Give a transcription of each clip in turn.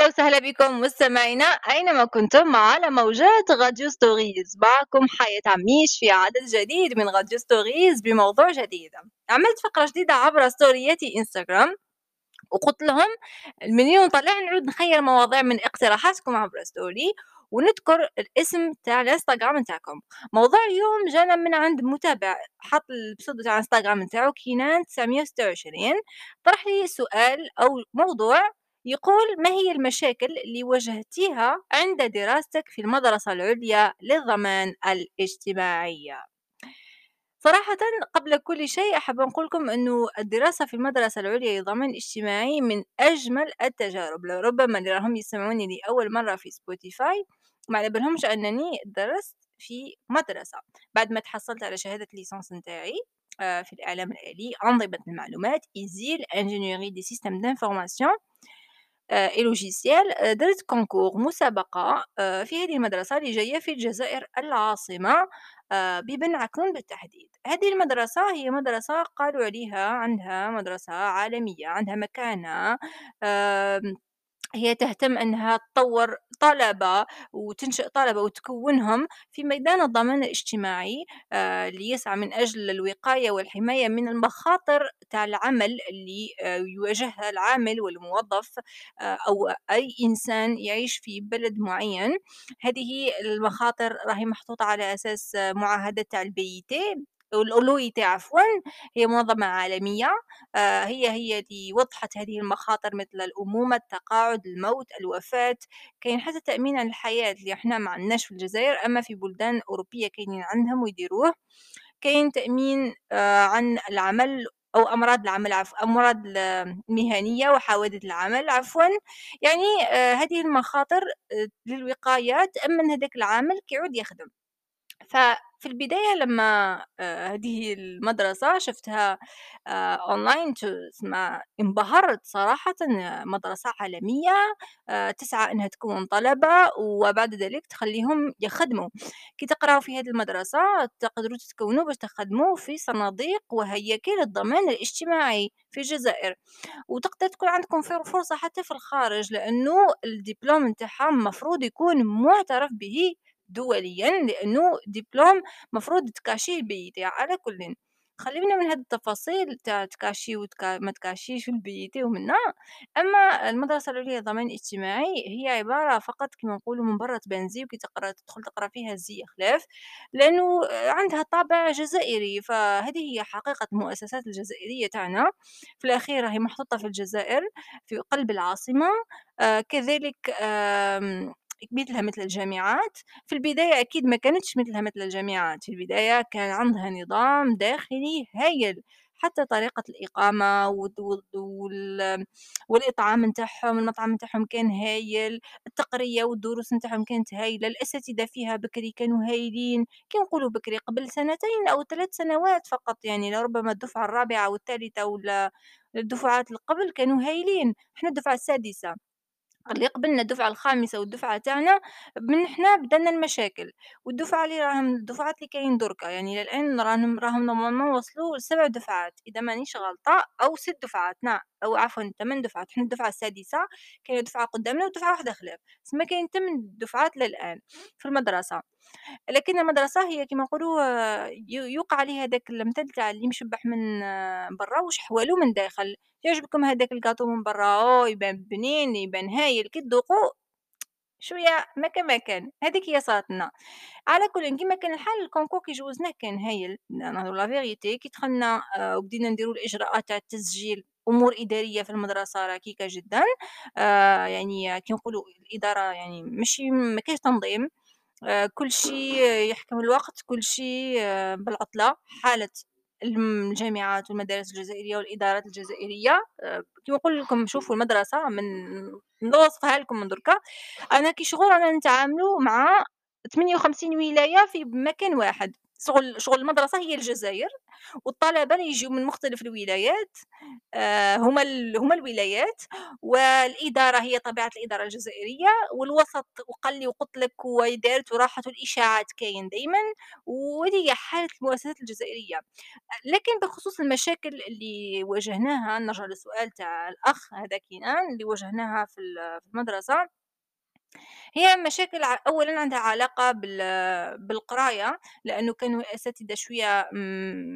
أهلا وسهلا بكم مستمعينا. أينما كنتم على موجات راديو Stories معكم حياة عميش في عدد جديد من راديو Stories بموضوع جديد. عملت فقرة جديدة عبر ستورياتي إنستغرام وقلت لهم اليوم طلع نعود نخير مواضيع من اقتراحاتكم عبر story ونذكر الاسم تاع الانستغرام نتاعكم. موضوع اليوم جانا من عند متابع حط ال pseudo تاع الانستغرام نتاعو كينان 926 طرح لي سؤال أو موضوع يقول ما هي المشاكل اللي واجهتيها عند دراستك في المدرسة العليا للضمان الاجتماعي؟ صراحةً قبل كل شيء أحب نقول لكم إنه الدراسة في المدرسة العليا للضمان الاجتماعي من أجمل التجارب، ربما اللي راهم يسمعوني لأول مرة في Spotify ما على بالهمش أنني درست في مدرسة، بعد ما تحصلت على شهادة الليسانس نتاعي آه، في الإعلام الآلي أنظمة المعلومات ISIL ingénierie des systèmes d'information et logiciels درت concours مسابقة آه، في هذه المدرسة اللي جاية في الجزائر العاصمة آه، ببن عكنون بالتحديد. هذه المدرسة هي مدرسة قالوا عليها عندها مدرسة عالمية عندها مكانة هي تهتم أنها تطور طلبة وتنشئ طلبة وتكونهم في ميدان الضمان الاجتماعي آه، اللي يسعى من أجل الوقاية والحماية من المخاطر تاع العمل اللي آه، يواجهها العامل والموظف آه، أو أي إنسان يعيش في بلد معين. هذه المخاطر راهي محطوطة على أساس معاهدة تاع البيتين الأولويتي عفوًا هي منظمة عالمية آه، هي هي اللي وضحت هذه المخاطر مثل الأمومة، التقاعد، الموت، الوفاة، كاين حتى تأمين عن الحياة اللي إحنا ما عندناش في الجزائر أما في بلدان أوروبية كاينين عندهم ويديروه، كاين تأمين آه، عن العمل أو أمراض العمل عفوا أمراض المهنية وحوادث العمل عفوًا، يعني آه، هذه المخاطر للوقاية تأمن هذاك العامل كيعود يخدم. ففي البداية لمّا آآ هذه المدرسة شُفتها آآ online تسمع انبهرت صراحةً مدرسة عالمية آآ تسعى إنها تكوّن طلبة وبعد ذلك تخلّيهم يخدموا، كي تقراو في هذه المدرسة تقدروا تتكوّنوا باش تخدموا في صناديق وهياكل الضمان الاجتماعي في الجزائر، وتقدر تكون عندكم فر فرصة حتى في الخارج لأنه الدبلوم نتاعهم مفروض يكون مُعترف به دوليًا لأنه دبلوم مفروض تكاشيه بيتي على كلٍ، خلّينا من هاد التفاصيل تاع تكاشي وتك ما تكاشيش والبيتي ومنا، أما المدرسة العليا للضمان الاجتماعي هي عبارة فقط كيما نقولوا من برا تبان زي وكي تقرأ تدخل تقرأ فيها زي خلاف، لأنه عندها طابع جزائري، فهذه هي حقيقة المؤسسات الجزائرية تاعنا، في الأخير راهي محطوطة في الجزائر في قلب العاصمة، آآ كذلك آمم مثلها مثل الجامعات. في البداية أكيد ما كانتش مثلها مثل الجامعات. في البداية كان عندها نظام داخلي هايل. حتى طريقة الإقامة وال... والإطعام نتاعهم المطعم نتاعهم كان هايل. التقرية والدروس نتاعهم كانت هايلة. الأساتذة فيها بكري كانوا هايلين. كي نقولوا بكري قبل سنتين أو ثلاث سنوات فقط يعني. لربما الدفعة الرابعة والثالثة ولا الدفعات القبل كانوا هايلين. إحنا الدفعة السادسة. اللي قبلنا الدفعة الخامسة والدفعة تاعنا من حنا بدأنا المشاكل، والدفعة اللي راهم الدفعات اللي كاين دركا يعني الآن راهم راهم normalement وصلوا ل7 دفعات إذا مانيش غالطة أو 6 دفعات نعم أو عفوا 8 دفعات حنا الدفعة السادسة كاينة دفعة قدامنا ودفعة واحدة خلاف، تسمى كاين 8 دفعات للآن في المدرسة. لكن المدرسة هي كيما نقولوا يوقع عليها داك المثل تاع اللي مشبّح من برا واش حوالو من داخل، يعجبكم هداك الكاطو من برا. يبان بنين يبان هايل كي تذوقوا شوية ما كان ما كان، هاذيك هي صارت لنا، على كلٍ كيما كان الحال ال concours كي جوزناه كان هايل. نهضروا la vérité. كي دخلنا وبدينا نديروا الإجراءات تاع التسجيل أمور إدارية في المدرسة ركيكة جدًا. آه، يعني كي نقولوا الإدارة يعني ماشي ما كاينش تنظيم. آه، كل شيء يحكم الوقت كل شيء آه، بالعطلة. حالة الجامعات والمدارس الجزائرية والإدارات الجزائرية آه، كيما نقول لكم شوفوا المدرسة من نوصفها لكم من دركا أنا كي شغل رانا نتعاملوا مع 58 ولاية في مكان واحد. شغل شغل المدرسة هي الجزائر، والطلبة يجيو من مختلف الولايات آآ هُما هُما الولايات، والإدارة هي طبيعة الإدارة الجزائرية، والوسط وقال لي وقلت لك ودارت وراحت والإشاعات كاين دايمًا، وهذه هي حالة المؤسسات الجزائرية. لكن بخصوص المشاكل اللي واجهناها نرجع للسؤال تاع الأخ هذا كينان اللي واجهناها في ال في المدرسة هي مشاكل أولًا عندها علاقة بال بالقراية، لأنه كانوا الأساتذة شوية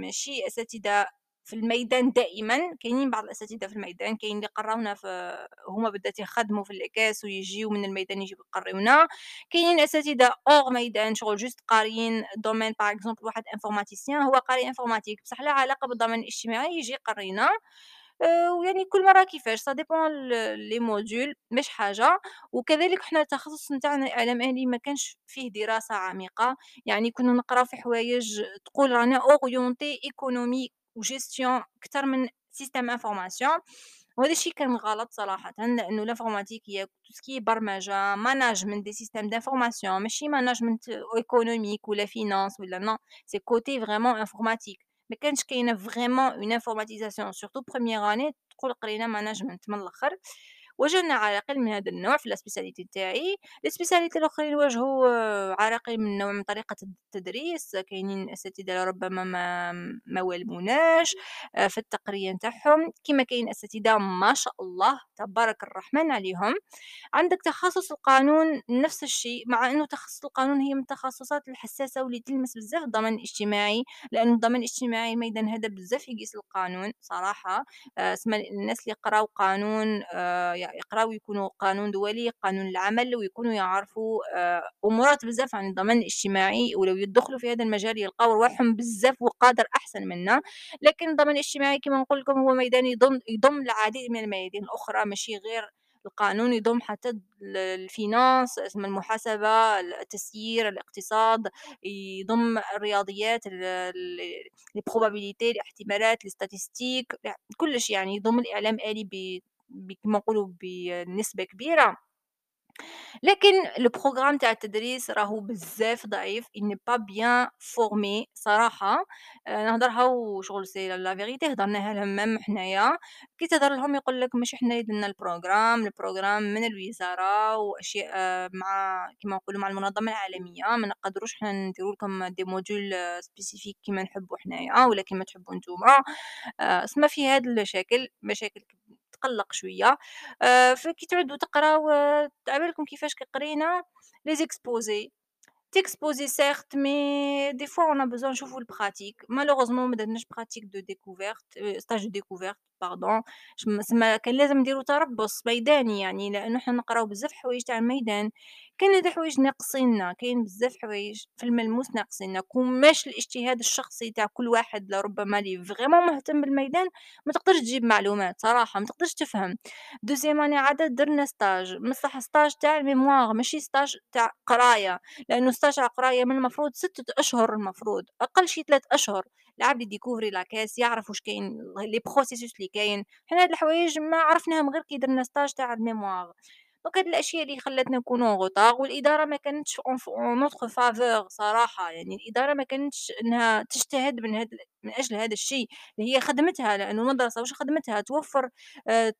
ماشي أساتذة في الميدان دائمًا، كاينين بعض الأساتذة في الميدان، كاين اللي قراونا في هُما بالذات يخدموا في la caisse ويجيو من الميدان يجيو يقريونا، كاينين أساتذة hors ميدان شغل juste قاريين domaine par exemple واحد informaticien هو قاري informatique بصح لا علاقة بال domaine الاجتماعي يجي يقرينا. آه، ويعني كل مرة كيفاش؟ ça dépend les modules مش حاجة. وكذلك حنا التخصص نتاعنا اعلام الي يعني ما كانش فيه دراسة عميقة. يعني كنا نقرأ في حوايج تقول رانا اوريونتي ايكونومي وجيستيون أكثر من سيستم انفورماسيون وهذا الشيء كان غلط صراحة لأنه لافورماتيك هي سكي برمجة ماناجمنت دي سيستم دانفورماسيون ماشي ماناجمنت ايكونوميك ولا فينانس ولا نو سي كوتي فريمون انفورماتيك ما كانش كاينة فريمون اون انفورماتيزاسيون سورتو بروميير اني تقول قرينا ماناجمنت من الآخر. واجهنا عراقيل من هذا النوع في السبيساليتي تاعي لي سبيساليتي الآخرين واجهوا آه، عراقيل من نوع من طريقة التدريس. كاينين أساتذة ربما ما ما والموناش آه، في التقريه نتاعهم. كما كاين أساتذة ما شاء الله تبارك الرحمن عليهم. عندك تخصص القانون نفس الشيء مع إنه تخصص القانون هي من التخصصات الحساسة واللي تلمس بزاف الضمان الاجتماعي. لأن الضمان الاجتماعي ميدان هذا بزاف يقيس القانون صراحة. آه، اسمى الناس اللي قراو قانون يقراو يكونوا قانون دولي قانون العمل ويكونوا يعرفوا آه، أمورات بزاف عن الضمان الاجتماعي ولو يدخلوا في هذا المجال يلقاو رواحهم بزاف وقادر أحسن منا. لكن الضمان الاجتماعي كما نقول لكم هو ميدان يضم يضم العديد من الميادين الأخرى ماشي غير القانون يضم حتى ال finance المحاسبة التسيير الاقتصاد يضم الرياضيات les probabilités الاحتمالات ال statistiques كلش يعني يضم الإعلام الآلي ب كما نقولوا بنسبة كبيرة. لكن le programme تاع التدريس راهو بزاف ضعيف. N'est pas bien formé صراحة. آآ نهضرها وشغل c'est la vérité هضرناها لهم même حنايا. كي تهضر لهم يقول لك ماشي حنا درنا ال programme ال programme من الوزارة وأشياء آه، مع كيما نقولوا مع المنظمة العالمية. ما نقدروش حنا نديرو لكم des modules spécifiques كيما نحبو حنايا ولا كيما تحبو نتوما. آآ سما في هاد المشاكل مشاكل تقلّق شوية. آآ فكي تعودوا تقراو على بالكم كيفاش كي قرينا les exposés تيكسبوزي certes mais des fois on a besoin نشوفوا ال pratique malheureusement ما درناش de découverte euh, stage de découverte pardon سما كان لازم نديرو تربص ميداني يعني لأنه حنا نقراو بزاف حوايج تاع الميدان. كاين هاد الحوايج ناقصيننا كاين بزاف حوايج في الملموس ناقصيننا. كو ماكاش الاجتهاد الشخصي تاع كل واحد لربما اللي vraiment مهتم بالميدان ما تقدرش تجيب معلومات صراحة ما تقدرش تفهم. deuxième année عاد درنا stage بصح stage تاع ال mémoire ماشي stage تاع قراية لأنه stage تاع قراية من المفروض ستة أشهر المفروض أقل شي ثلاث أشهر. العبد يديكوفري la caisse يعرف واش كاين les processus اللي كاين. حنا هاد الحوايج ما عرفناهم غير كي درنا stage تاع ال mémoire. هاد الأشياء اللي خلاتنا نكونوا en retard والإدارة ما كانتش en notre faveur صراحة. يعني الإدارة ما كانتش إنها تجتهد من هاد من أجل هذا الشيء. اللي هي خدمتها لأنه المدرسة واش خدمتها؟ توفر آه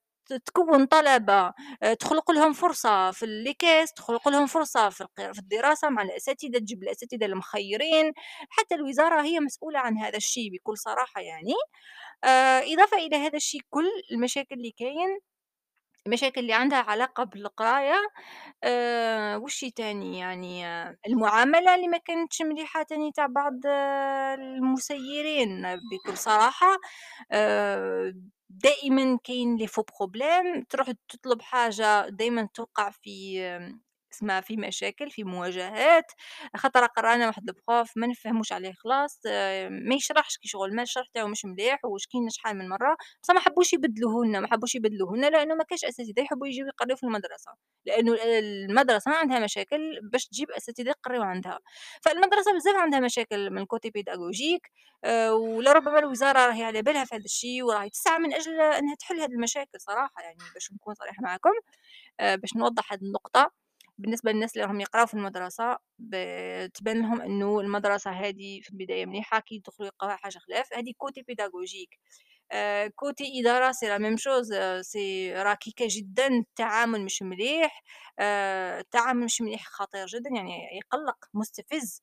تكون طلبة آه، تخلق لهم فرصة في les caisses تخلق لهم فرصة في في الدراسة مع الأساتذة تجيب الأساتذة المخيرين. حتى الوزارة هي مسؤولة عن هذا الشيء بكل صراحة يعني. آه، إضافة إلى هذا الشيء كل المشاكل اللي كاين المشاكل اللي عندها علاقة بالقراية آآ وش تاني؟ يعني آه، المعاملة اللي ما كانتش مليحة تاني تاع بعض آه، المسيّرين بكل صراحة. آآ دائمًا كاين لي faux problème تروح تطلب حاجة دايمًا توقع في اسمها في مشاكل في مواجهات خاطر قرأنا واحد البروف ما نفهموش عليه خلاص آه، ما يشرحش كي شغل ما الشرح تاعو مش مليح وشكينا شحال من مرة بصح ما حبوش يبدلوه لنا ما حبوش يبدلوه لنا لأنه ما كاش أساتذة يحبوا يجيو يقريو في المدرسة لأنه المدرسة ما عندها مشاكل باش تجيب أساتذة يقريو عندها فالمدرسة بزاف عندها مشاكل من côté pédagogique أه ولربما الوزارة راهي على بالها في هذا الشيء وراهي تسعى من أجل إنها تحل هذه المشاكل صراحة يعني باش نكون صريحة معكم أه باش نوضح هذه النقطة. بالنسبة للناس اللي راهم يقراو في المدرسة ب تبان لهم إنه المدرسة هذه في البداية مليحة، كي يدخلوا يلقاوها حاجة خلاف، هذه côté pédagogique. آآ côté إدارة c'est la même chose c'est ركيكة جدًا، التعامل مش مليح، آآ التعامل مش مليح خطير جدًا، يعني يقلّق، مستفز.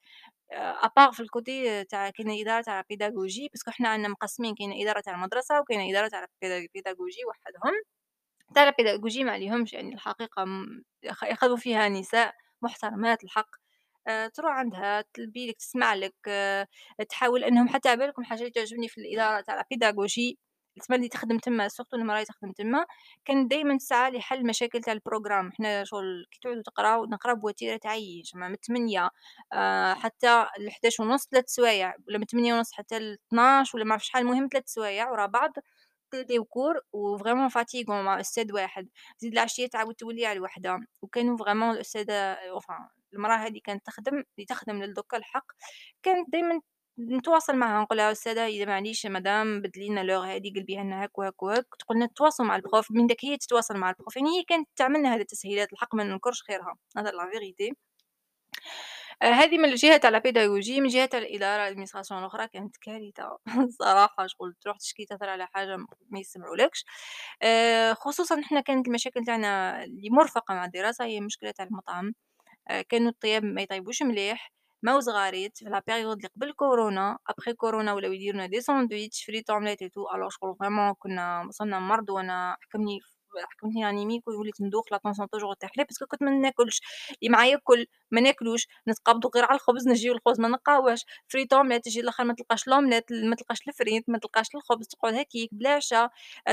à part في ال côté تاع كاينة إدارة تاع pédagogie parce que حنا عندنا مقسمين كاينة إدارة تاع المدرسة وكاينة إدارة تاع pédagogie وحدهم، تاع ال pédagogie ما عليهمش يعني الحقيقة م فيها نساء محترمات الحق، آآ تروح عندها تلبي لك، تسمع لك، آه، تحاول إنهم حتى على بالكم اللي تعجبني في الإدارة تاع ال pédagogie تسمى اللي تخدم تما surtout المرا اللي تخدم تما، كانت دايمًا تسعى لحل المشاكل تاع ال programme، حنا شغل كي تعودوا تقراو نقراو بوتيرة تعيّش، ما من 08:00 آآ حتى ل11:30 3 سوايع، ولا من 08:30 حتى ل12 ولا ما عرف شحال، المهم 3 سوايع ورا بعض تلقاو cours و vraiment fatigant مع أستاذ واحد، تزيد العشية تعاود تولي على الوحدة، وكانوا vraiment الأستاذة enfin المرا هذه كانت تخدم اللي تخدم للدركا الحق، كانت دايمًا نتواصل معاها نقول لها أستاذة إذا معليش مدام بدلي لنا l'heure هذه قلبيها لنا هاك وهاك وهاك، تقول لنا تواصلوا مع ال prof، من داك هي تتواصل مع ال prof، يعني هي كانت تعمل لنا هذه التسهيلات الحق ما ننكرش خيرها، هذا la vérité. آآ هذه من الجهة تاع ال pédagogie، من جهة الإدارة ال administration الأخرى كانت كارثة الصراحة شغل تروح تشكي تهدر على حاجة ما يسمعولكش، آآ خصوصًا إحنا كانت المشاكل تاعنا اللي مرفقة مع الدراسة هي المشكلة تاع المطعم، آآ كانوا الطياب ما يطيبوش مليح، ما surtout في la période اللي قبل كورونا، après كورونا ولاو يديروا لنا des sandwichs frites omelette et tout. Alors شغل vraiment كنا وصلنا مرض وأنا حكمني حكمتني anémique ووليت ندوخ la tension toujours طيح لي parce que كنت ما ناكلش، اللي معايا ياكل ما ناكلوش، نتقابضوا غير على الخبز نجيو الخبز ما نلقاوهش، frites omelette تجي الآخر ما تلقاش الأومليت ما تلقاش الفريت ما تلقاش الخبز تقعد هاكيك بلا عشا،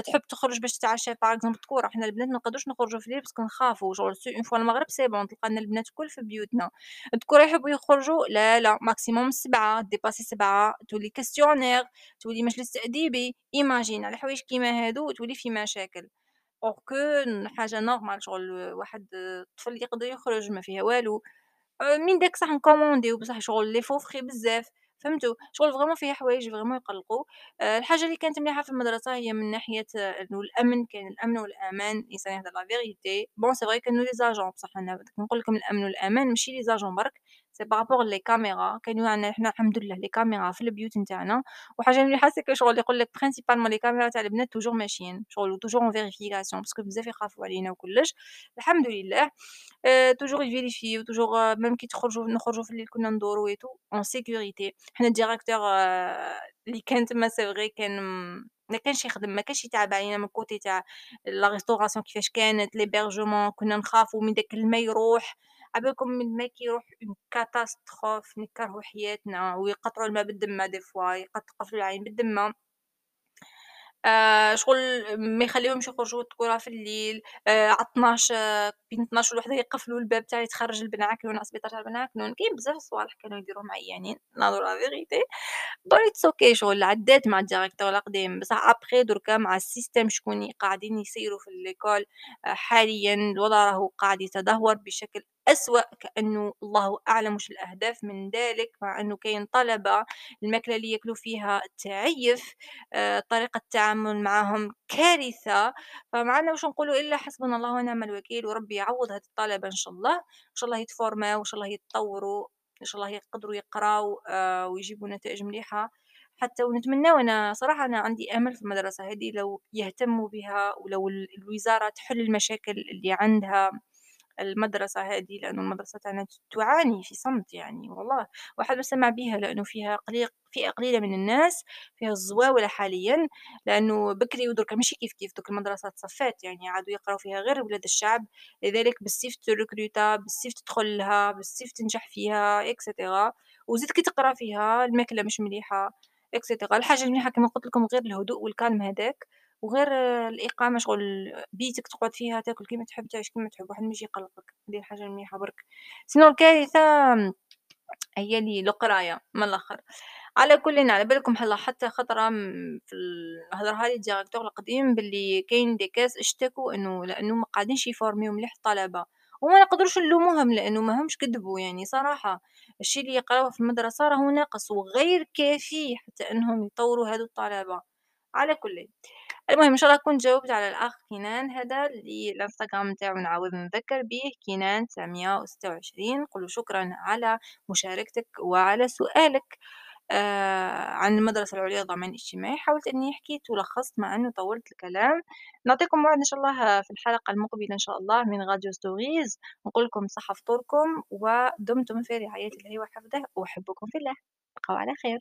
تحب تخرج باش تتعشى par exemple ذكورة، حنا البنات ما نقدروش نخرجوا في الليل parce que نخافوا شغل سو une fois المغرب c'est bon تلقى البنات الكل في بيوتنا، الذكورة يحبوا يخرجوا؟ لا لا. maximum 7 dépassé 7 تولي questionnaire تولي مجلس تأديبي، imagine على حوايج كيما هادو تولي في مشاكل. alors que حاجة normal شغل واحد طفل يقدر يخرج ما فيها والو، آآ من داك صح نكومونديو بصح شغل لي فوفخي بزاف، فهمتوا؟ شغل vraiment فيها حوايج vraiment يقلقوا، آآ الحاجة اللي كانت مليحة في المدرسة هي من ناحية آه، إنه الأمن، كان الأمن والأمان، الإنسان يهدر la vérité، bon c'est vrai كانوا les agents بصح أنا نقول لكم الأمن والأمان ماشي les agents برك، c'est par rapport les caméras، كانوا عندنا حنا الحمد لله les caméras في البيوت نتاعنا، وحاجة مليحة c'est que شغل يقول لك principalement les caméras تاع البنات toujours ماشيين، شغل toujours en vérification parce que بزاف يخافوا علينا وكلش، الحمد لله. toujours يفيريفيو toujours même كي تخرجوا نخرجوا في الليل كنا ندورو tout en sécurité. حنا ال directeur اللي كان تما c'est كان ما كانش يخدم ما كانش يتعب علينا من ال côté تاع la restauration كيفاش كانت l'hébergement كنا نخافوا من داك الما يروح عبالكم من الما كيروح اون كاتاستروف نكرهوا حياتنا ويقطعوا الماء بالدمة دي فوا يقفلوا العين بالدمة. آآ شغل ما يخليوهمش يخرجوا الذكورة في الليل، آآ على 12 بين 12 و13 يقفلوا الباب تاع يتخرج البنعكنون على السبيطار تاع البنعكنون، كاين بزاف صوالح كانوا يديروهم عيانين نهضروا لا فيغيتي، دونك اتس أوكي شغل عدات مع الديريكتور القديم، بصح ابخي دركا مع السيستيم شكون قاعدين يسيروا في ليكول حاليًا الوضع راهو قاعد يتدهور بشكل أسوأ كأنه الله أعلم وش الأهداف من ذلك، مع إنه كاين طلبة الماكلة اللي ياكلوا فيها تعيّف، آآ طريقة التعامل معاهم كارثة، فما عندنا واش نقولوا إلا حسبنا الله ونعم الوكيل، وربي يعوّض هاد الطلبة إن شاء الله، إن شاء الله يتفورماو، إن شاء الله يتطوروا، إن شاء الله يقدروا يقراو آآ ويجيبوا نتائج مليحة، حتى ونتمناو أنا صراحة أنا عندي أمل في المدرسة هذه لو يهتموا بها ولو ال الوزارة تحل المشاكل اللي عندها. المدرسة هذه لأنه المدرسة تاعنا تعاني في صمت يعني والله. واحد ما سمع بيها لأنه فيها قليل فئة قليلة من الناس فيها الزواولة حاليا لأنه بكري ودركا ماشي كيف كيف دوك المدرسة تصفات يعني عادوا يقراو فيها غير ولاد الشعب. لذلك بالسيف ت recruter بالسيف تدخل لها بالسيف تنجح فيها et cetera وزيد كي تقرا فيها الماكلة مش مليحة et cetera الحاجة المليحة كما قلت لكم غير الهدوء وال calme هذاك. وغير الإقامة شغل بيتك تقعد فيها تاكل كيما تحب تعيش كيما تحب واحد ما يجي يقلقك هذه الحاجة المليحة برك. sinon الكارثة هي اللي القراية من الآخر. على كل على بالكم هلا حتى خطرة في هضرها لي ال directeur القديم باللي كاين des cas اشتكوا إنه لأنه ما قاعدينش ي formiw مليح الطلبة. وما نقدروش نلوموهم لأنه ما همش كذبوا يعني صراحة. الشي اللي يقراوه في المدرسة راهو ناقص وغير كافي حتى إنهم يطوروا هادو الطلبة. على كل المهم إن شاء الله أكون جاوبت على الأخ كنان هذا اللي الإنستجرام نتاعو نعاود نذكّر بيه كنان 926 نقول له شكرًا على مشاركتك وعلى سؤالك. آآ عن المدرسة العُليا للضمان الاجتماعي، حاولت إني حكيت ولخّصت مع إنه طوّلت الكلام، نعطيكم موعد إن شاء الله في الحلقة المقبلة إن شاء الله من راديو ستوريز، نقول لكم صحة فطوركم ودمتم في رعاية الله وحفظه، أحبكم في الله، تبقوا على خير.